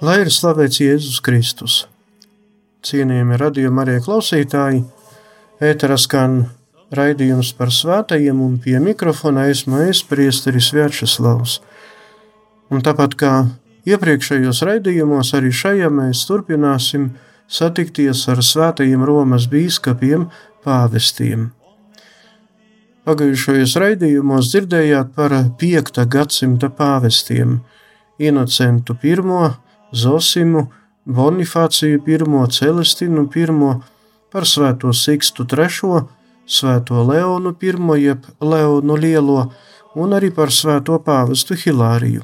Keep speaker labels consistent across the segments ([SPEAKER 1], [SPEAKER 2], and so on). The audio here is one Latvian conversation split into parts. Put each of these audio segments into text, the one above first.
[SPEAKER 1] Lai ir slavēts Jēzus Kristus. Cienījami radījumi arī klausītāji, ēterā skan raidījums par svētajiem, un pie mikrofona esmu es, Priesteris Vjačeslavs. Un tāpat kā iepriekšējos raidījumos, arī šajā mēs turpināsim satikties ar svētajiem Romas bīskapiem, pāvestiem. Pagājušajos raidījumos dzirdējāt par 5. gadsimta pāvestiem - Inocentu I, Zosimu, Bonifāciju I, Celestinu I, par Svēto Sikstu III, Svēto Leonu I, jeb Leonu Lielo, un arī par Svēto Pāvestu Hilāriju.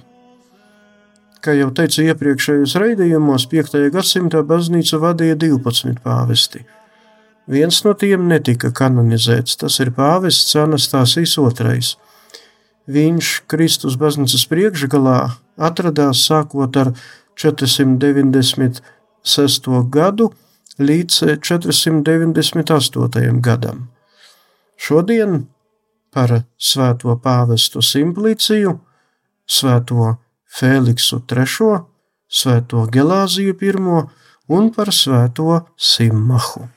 [SPEAKER 1] Kā jau teicu iepriekšējos raidījumos, 5. gadsimtā baznīcu vadīja 12 pāvesti. Viens no tiem netika kanonizēts, tas ir pāvests Anastasijas II. Viņš Kristus baznīcas priekšgalā atradās sākot ar 496. gadu līdz 498. gadam. Šodien par svēto pāvestu Simpliciju, svēto Fēliksu III, svēto Gelāziju I un par svēto Simmahu.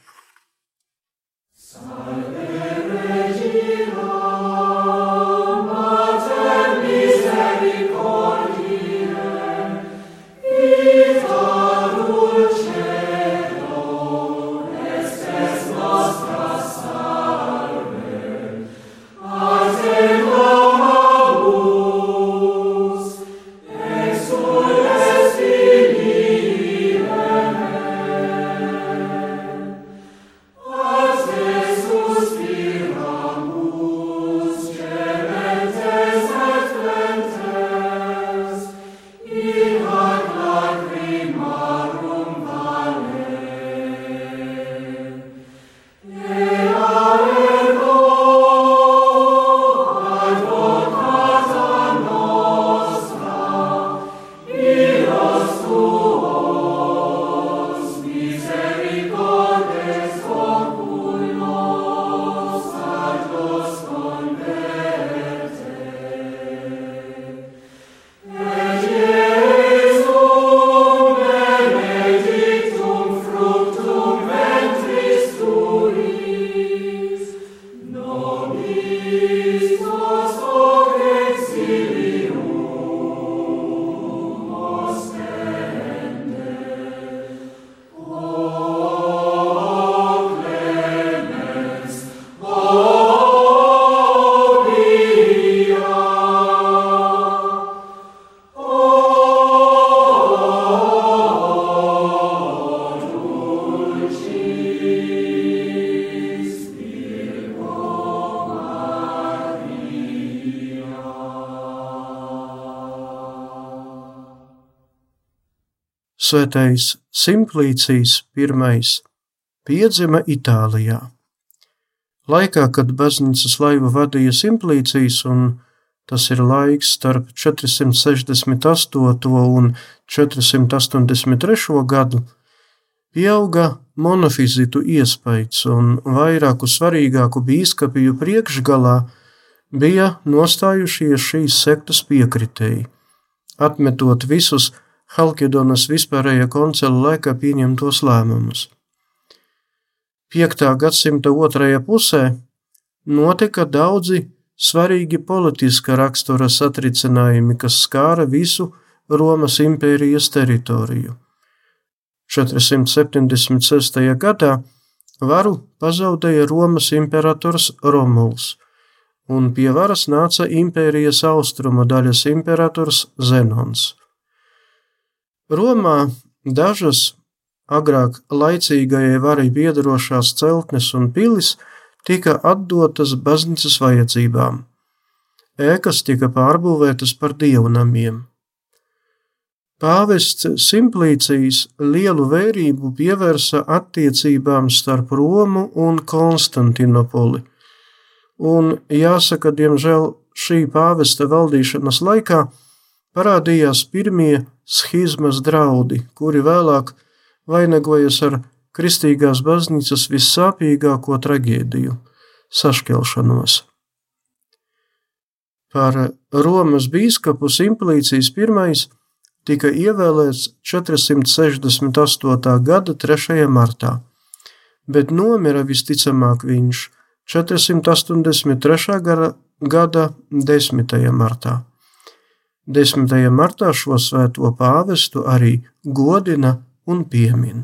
[SPEAKER 1] Svētais Simplīcijas I piedzima Itālijā. Laikā, kad baznīcas laivu vadīja Simplīcijas, un tas ir laiks starp 468. un 483. gadu, pieauga monofizitu iespējas, un vairāku svarīgāku bīskapiju priekšgalā bija nostājušies šīs sektas piekritēji, atmetot visus Halkidonas vispārējā koncila laikā pieņemtos lēmumus. 5. gadsimta otrajā pusē notika daudzi svarīgi politiska rakstura satricinājumi, kas skāra visu Romas impērijas teritoriju.
[SPEAKER 2] 476. gadā varu pazaudēja Romas imperators Romuls, un pie varas nāca impērijas austrumu daļas imperators Zenons. Romā dažas agrāk laicīgajai varai piedarošās celtnes un pilis tika atdotas baznīcas vajadzībām. Ēkas tika pārbūvētas par dievnamiem. Pāvests Simplīcijas lielu vērību pievērsa attiecībām starp Romu un Konstantinopoli, un jāsaka, diemžēl šī pāvesta valdīšanas laikā parādījās pirmie schizmas draudi, kuri vēlāk vainagojas ar kristīgās baznīcas vissāpīgāko traģēdiju - sašķelšanos. Par Romas bīskapu Simplīcijas pirmais tika ievēlēts 468. gada 3. martā, bet nomira visticamāk viņš 483. gada 10. martā. 10. martā šo svēto pāvestu arī godina un piemin.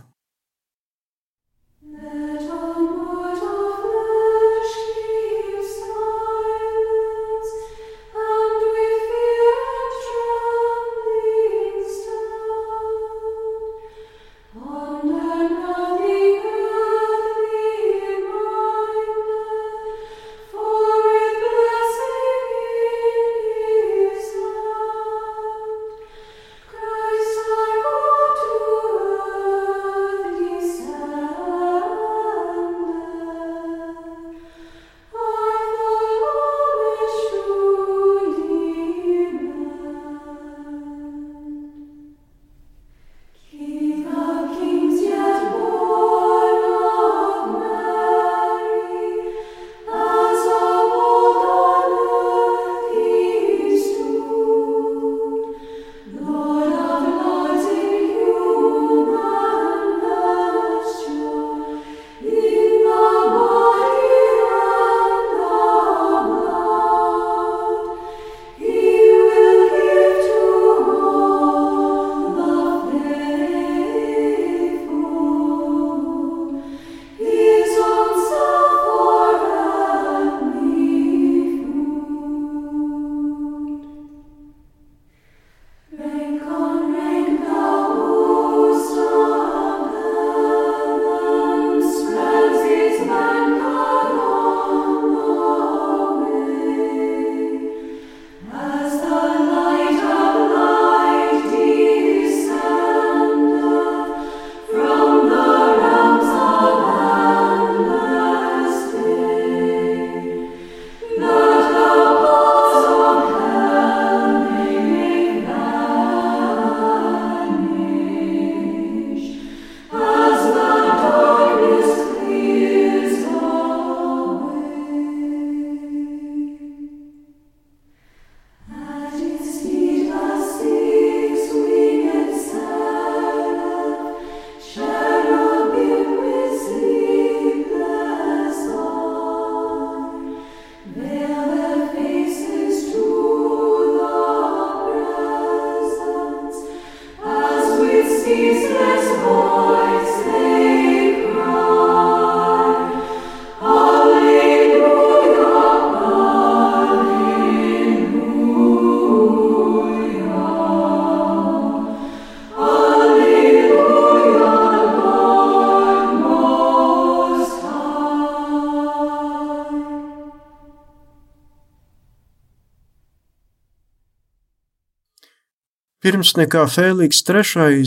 [SPEAKER 2] Pirms nekā Fēliks III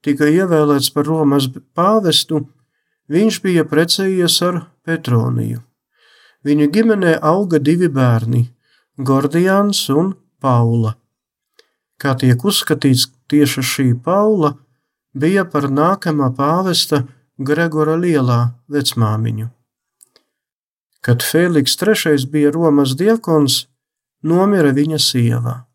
[SPEAKER 2] tika ievēlēts par Romas pāvestu, viņš bija precējies ar Petroniju. Viņu ģimenē auga divi bērni - Gordijāns un Paula. Kā tiek uzskatīts, tieši šī Paula bija par nākamā pāvesta Gregora Lielā vecmāmiņu. Kad Fēliks III bija Romas diakons, nomira viņa sieva.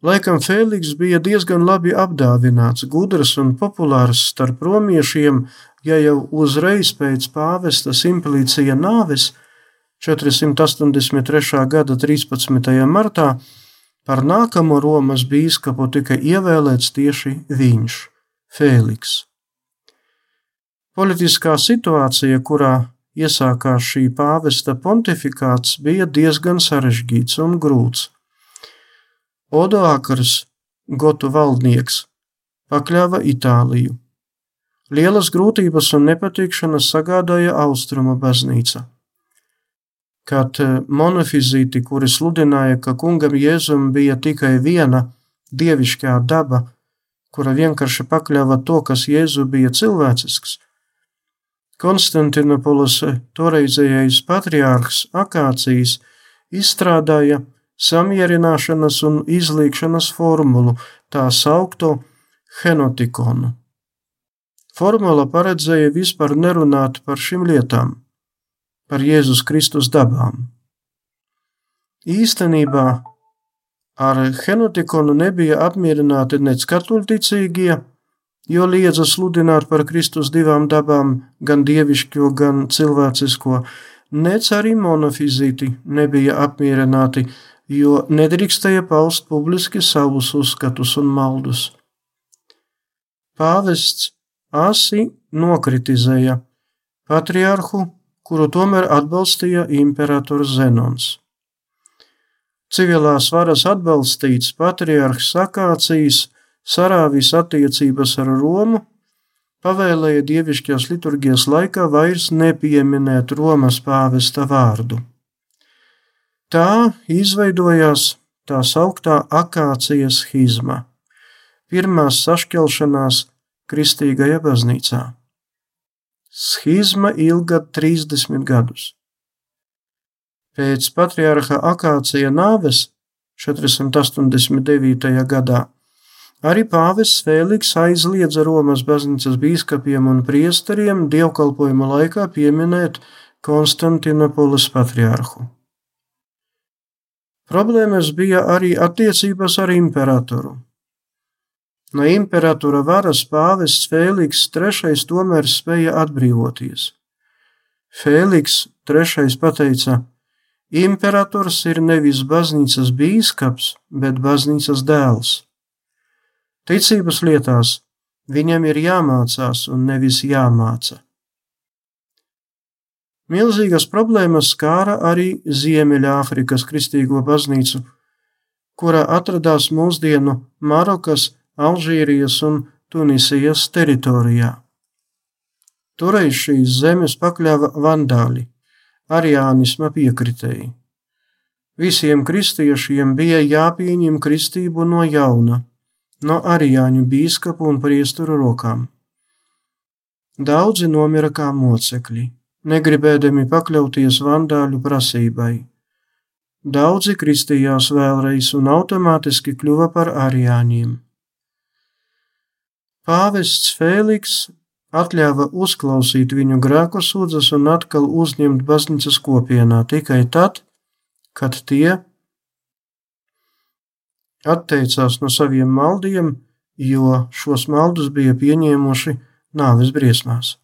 [SPEAKER 2] Laikam Fēliks bija diezgan labi apdāvināts, gudrs un populārs starp romiešiem, ja jau uzreiz pēc pāvesta Simplīcija nāves 483. gada 13. martā par nākamo Romas bīskapu tika ievēlēts tieši viņš,
[SPEAKER 1] Fēliks. Politiskā situācija, kurā iesākās šī pāvesta pontifikāts, bija diezgan sarežģīts un grūts. Odoākars, gotu valdnieks, pakļāva Itāliju. Lielas grūtības un nepatikšanas sagādāja Austrumu baznīca. Kad eh, monofizīti, kuri sludināja, ka kungam Jēzum bija tikai viena dievišķā daba, kura vienkārši pakļāva to, kas Jēzu bija cilvēcisks, Konstantinopolis toreizējais patriārhs Akācijas izstrādāja samierināšanas un izlīkšanas formulu, tā saukto henotikonu. Formula paredzēja vispār nerunāt par šīm lietām, par Jēzus Kristus dabām. Īstenībā ar henotikonu nebija apmierināti nec katoļticīgie, jo liedza sludināt par Kristus divām dabām, gan dievišķo, gan cilvēcisko, nec arī monofizīti nebija apmierināti, jo nedrīkstēja paust publiski savus uzskatus un maldus. Pāvests asi nokritizēja patriarhu, kuru tomēr atbalstīja imperators Zenons. Civilās varas atbalstīts patriarhs Sakācijas sarāvis attiecības ar Romu, pavēlēja dievišķās liturgijas laikā vairs nepieminēt Romas pāvesta vārdu. Tā izveidojās tā sauktā akācijas schizma, pirmās sašķelšanās kristīgajā baznīcā. Schizma ilga 30 gadus. Pēc patriarha Akācija nāves 489. gadā Arī pāvests Fēliks aizliedza Romas baznīcas bīskapiem un priesteriem dievkalpojuma laikā pieminēt Konstantinopolis patriārhu. Problēmas bija arī attiecības ar imperatoru. No imperatora varas pāvests Fēliks III tomēr spēja atbrīvoties. Fēliks III pateica: Imperators ir nevis baznīcas bīskaps, bet baznīcas dēls. Ticības lietās viņam ir jāmācās un nevis jāmāca. Milzīgas problēmas skāra arī Ziemeļāfrikas Kristīgo baznīcu, kurā atradās mūsdienu Marokas, Alžīrijas un Tunisijas teritorijā. Toreiz šīs zemes pakļāva vandāļi, ariānisma piekritēji. Visiem kristiešiem bija jāpieņem kristību no jauna no arijāņu bīskapu un priesturu rokām. Daudzi nomira kā mocekļi, negribēdami pakļauties vandāļu prasībai. Daudzi kristījās vēlreiz un automātiski kļuva par arijāņiem. Pāvests Fēliks atļāva uzklausīt viņu grēku sūdzes un atkal uzņemt baznīcas kopienā tikai tad, kad tie atteicās no saviem maldiem, jo šos maldus bija pieņēmuši nāves briesmās.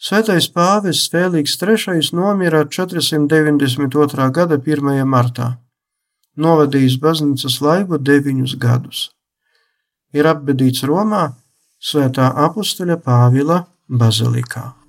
[SPEAKER 1] Svētais pāvests Fēliks III nomira 492. gada 1. martā, novadījis baznīcas laivu deviņus gadus. Ir apbedīts Romā, Svētā apustuļa Pāvila bazilikā.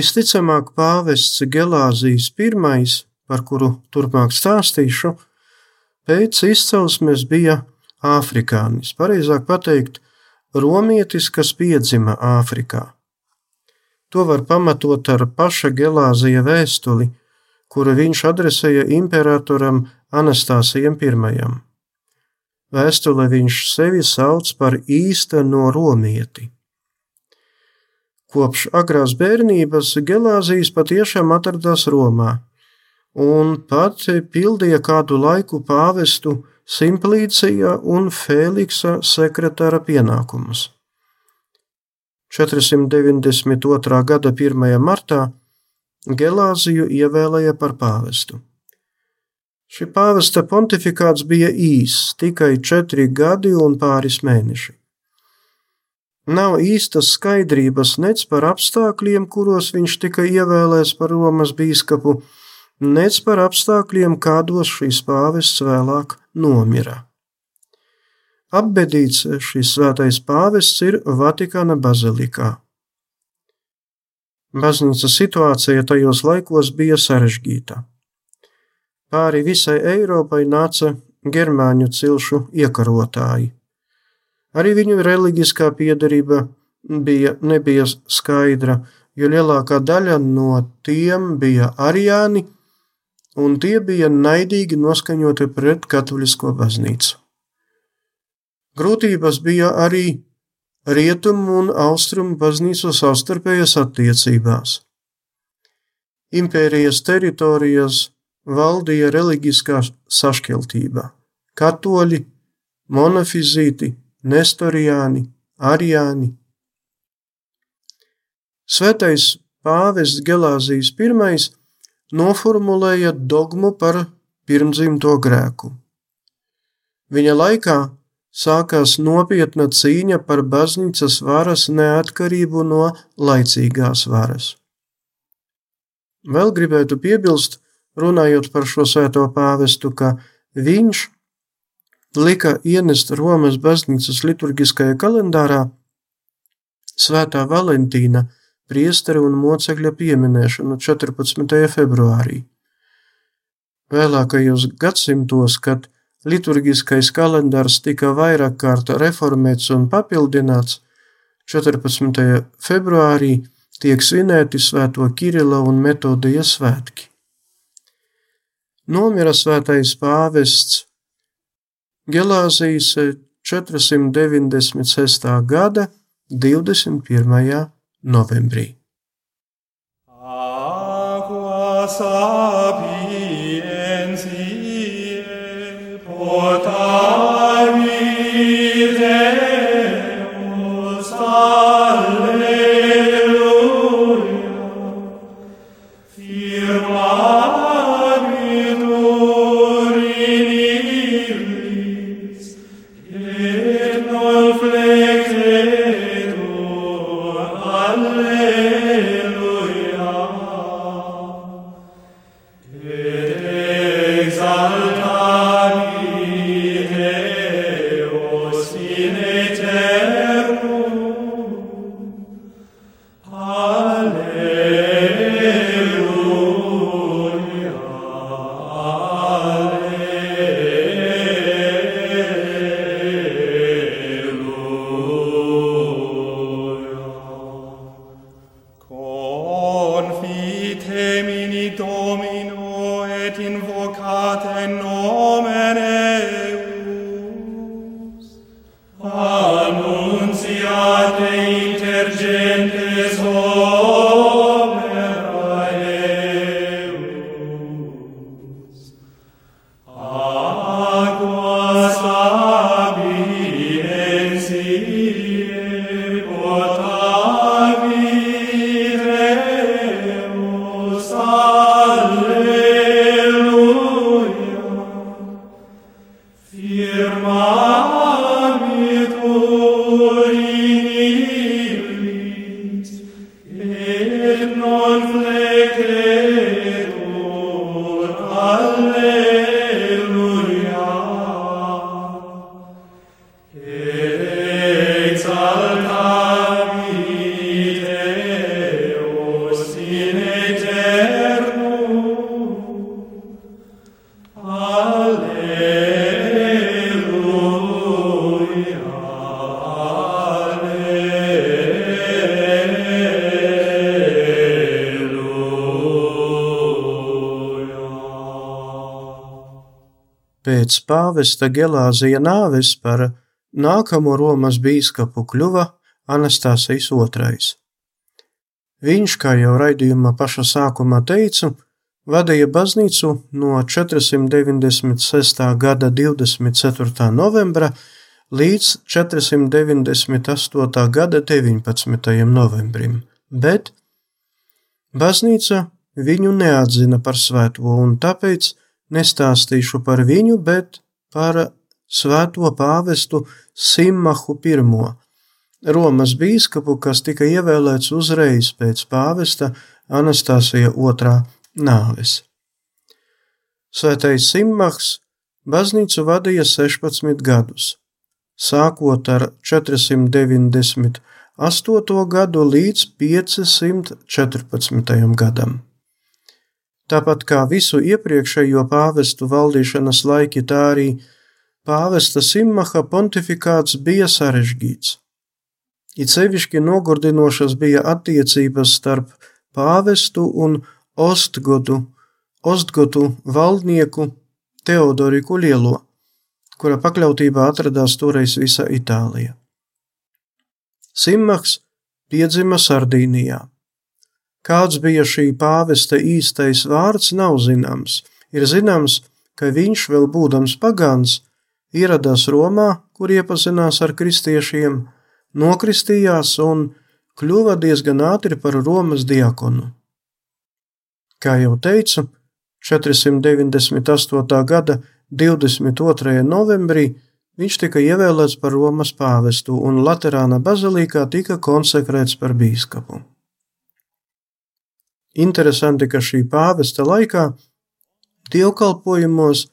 [SPEAKER 1] Visticamāk, pāvests Gelāzijas I, par kuru turpmāk stāstīšu, pēc izcelsmes bija afrikānis, pareizāk pateikt, romietis, kas piedzima Āfrikā. To var pamatot ar paša Gelāzija vēstuli, kuru viņš adresēja imperatoram Anastāsijam I. Vēstulē viņš sevi sauc par īsteno romieti. Kopš agrās bērnības Gelāzijas patiešām atradās Romā, un pat pildīja kādu laiku pāvestu Simplīcija un Fēliksa sekretāra pienākumus. 492. gada 1. martā Gelāziju ievēlēja par pāvestu. Šī pāvesta pontifikāts bija īss, tikai četri gadi un pāris mēneši. Nav īstas skaidrības nec par apstākļiem, kuros viņš tika ievēlēts par Romas bīskapu, nec par apstākļiem, kādos šīs pāvests vēlāk nomira. Apbedīts šis svētais pāvests ir Vatikāna bazilikā. Baznīcas situācija tajos laikos bija sarežģīta. Pāri visai Eiropai nāca germāņu cilšu iekarotāji. Arī viņu reliģiskā piedarība bija, nebija skaidra, jo lielākā daļa no tiem bija arijāni, un tie bija naidīgi noskaņoti pret katolisko baznīcu. Grūtības bija arī rietumu un austrumu baznīcu savstarpējās attiecībās. Impērijas teritorijas valdīja reliģiskā sašķeltība - katoļi, monofizīti, nestorijāni, arijāni. Svētais pāvests Gelāzijas I noformulēja dogmu par pirmdzimto grēku. Viņa laikā sākās nopietna cīņa par baznīcas varas neatkarību no laicīgās varas. Vēl gribētu piebilst, runājot par šo svēto pāvestu, ka viņš lika ienest Romas baznīcas liturgiskajā kalendārā Svētā Valentīna priestera un mocekļa pieminēšanu 14. februārī. Vēlākajos gadsimtos, kad liturgiskais kalendārs tika vairāk kārt reformēts un papildināts, 14. februārī tiek svinēti Svēto Kirila un Metodija svētki. Nomira svētais pāvests Gelāzijas 496. gada 21. novembrī. Aqua sapientiae potavi Deus, pēc pāvesta Gelāzija nāves par nākamo Romas bīskapu kļuva Anastasijas II. Viņš, kā jau raidījuma paša sākumā teicu, vadīja baznīcu no 496. gada 24. novembra līdz 498. gada 19. novembrim, bet baznīca viņu neatzina par svēto, un tāpēc nestāstīšu par viņu, bet par svēto pāvestu Simmahu I, Romas bīskapu, kas tika ievēlēts uzreiz pēc pāvesta Anastasija II nāves. Svētais Simmahs baznīcu vadīja 16 gadus, sākot ar 498. gadu līdz 514. gadam. Tāpat kā visu iepriekšējo pāvestu valdīšanas laiki, tā arī pāvesta Simmaha pontifikāts bija sarežģīts. It sevišķi nogurdinošas bija attiecības starp pāvestu un Ostgodu, Ostgotu valdnieku Teodoriku Lielo, kura pakļautībā atradās toreiz visa Itālija. Simmaks piedzima Sardīnijā. Kāds bija šī pāvesta īstais vārds, nav zināms. Ir zināms, ka viņš, vēl būdams pagāns, ieradās Romā, kur iepazinās ar kristiešiem, nokristījās un kļuva diezgan ātri par Romas diakonu. Kā jau teicu, 498. gada 22. novembrī viņš tika ievēlēts par Romas pāvestu un Laterāna bazilikā tika konsekrēts par bīskapu. Interesanti, ka šī pāvesta laikā dievkalpojumos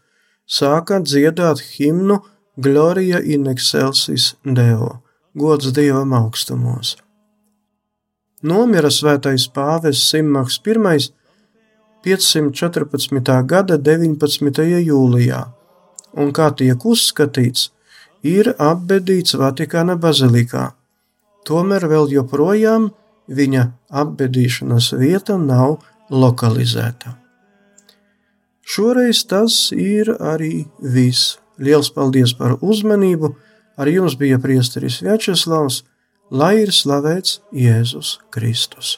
[SPEAKER 1] sāka dziedāt himnu Gloria in excelsis Deo, gods Dievam augstumos. Nomira svētais pāvests Simmaks I 514. gada 19. jūlijā, un kā tiek uzskatīts, ir apbedīts Vatikāna bazilikā. Tomēr vēl joprojām viņa apbedīšanas vieta nav lokalizēta. Šoreiz tas ir arī viss. Liels paldies par uzmanību! Ar jums bija priesteris Vjačeslavs, lai ir slavēts Jēzus Kristus.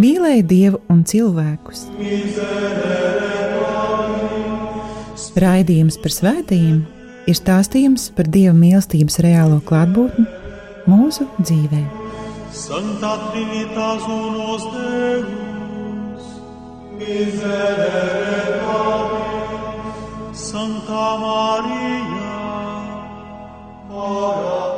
[SPEAKER 2] mīlēja Dievu un cilvēkus. Raidījums par svētījumiem ir stāstījums par Dieva mīlestības reālo klātbūtni mūsu dzīvē. Santa Trinitas unos Deus, miserere Pablis, Santa Maria, ora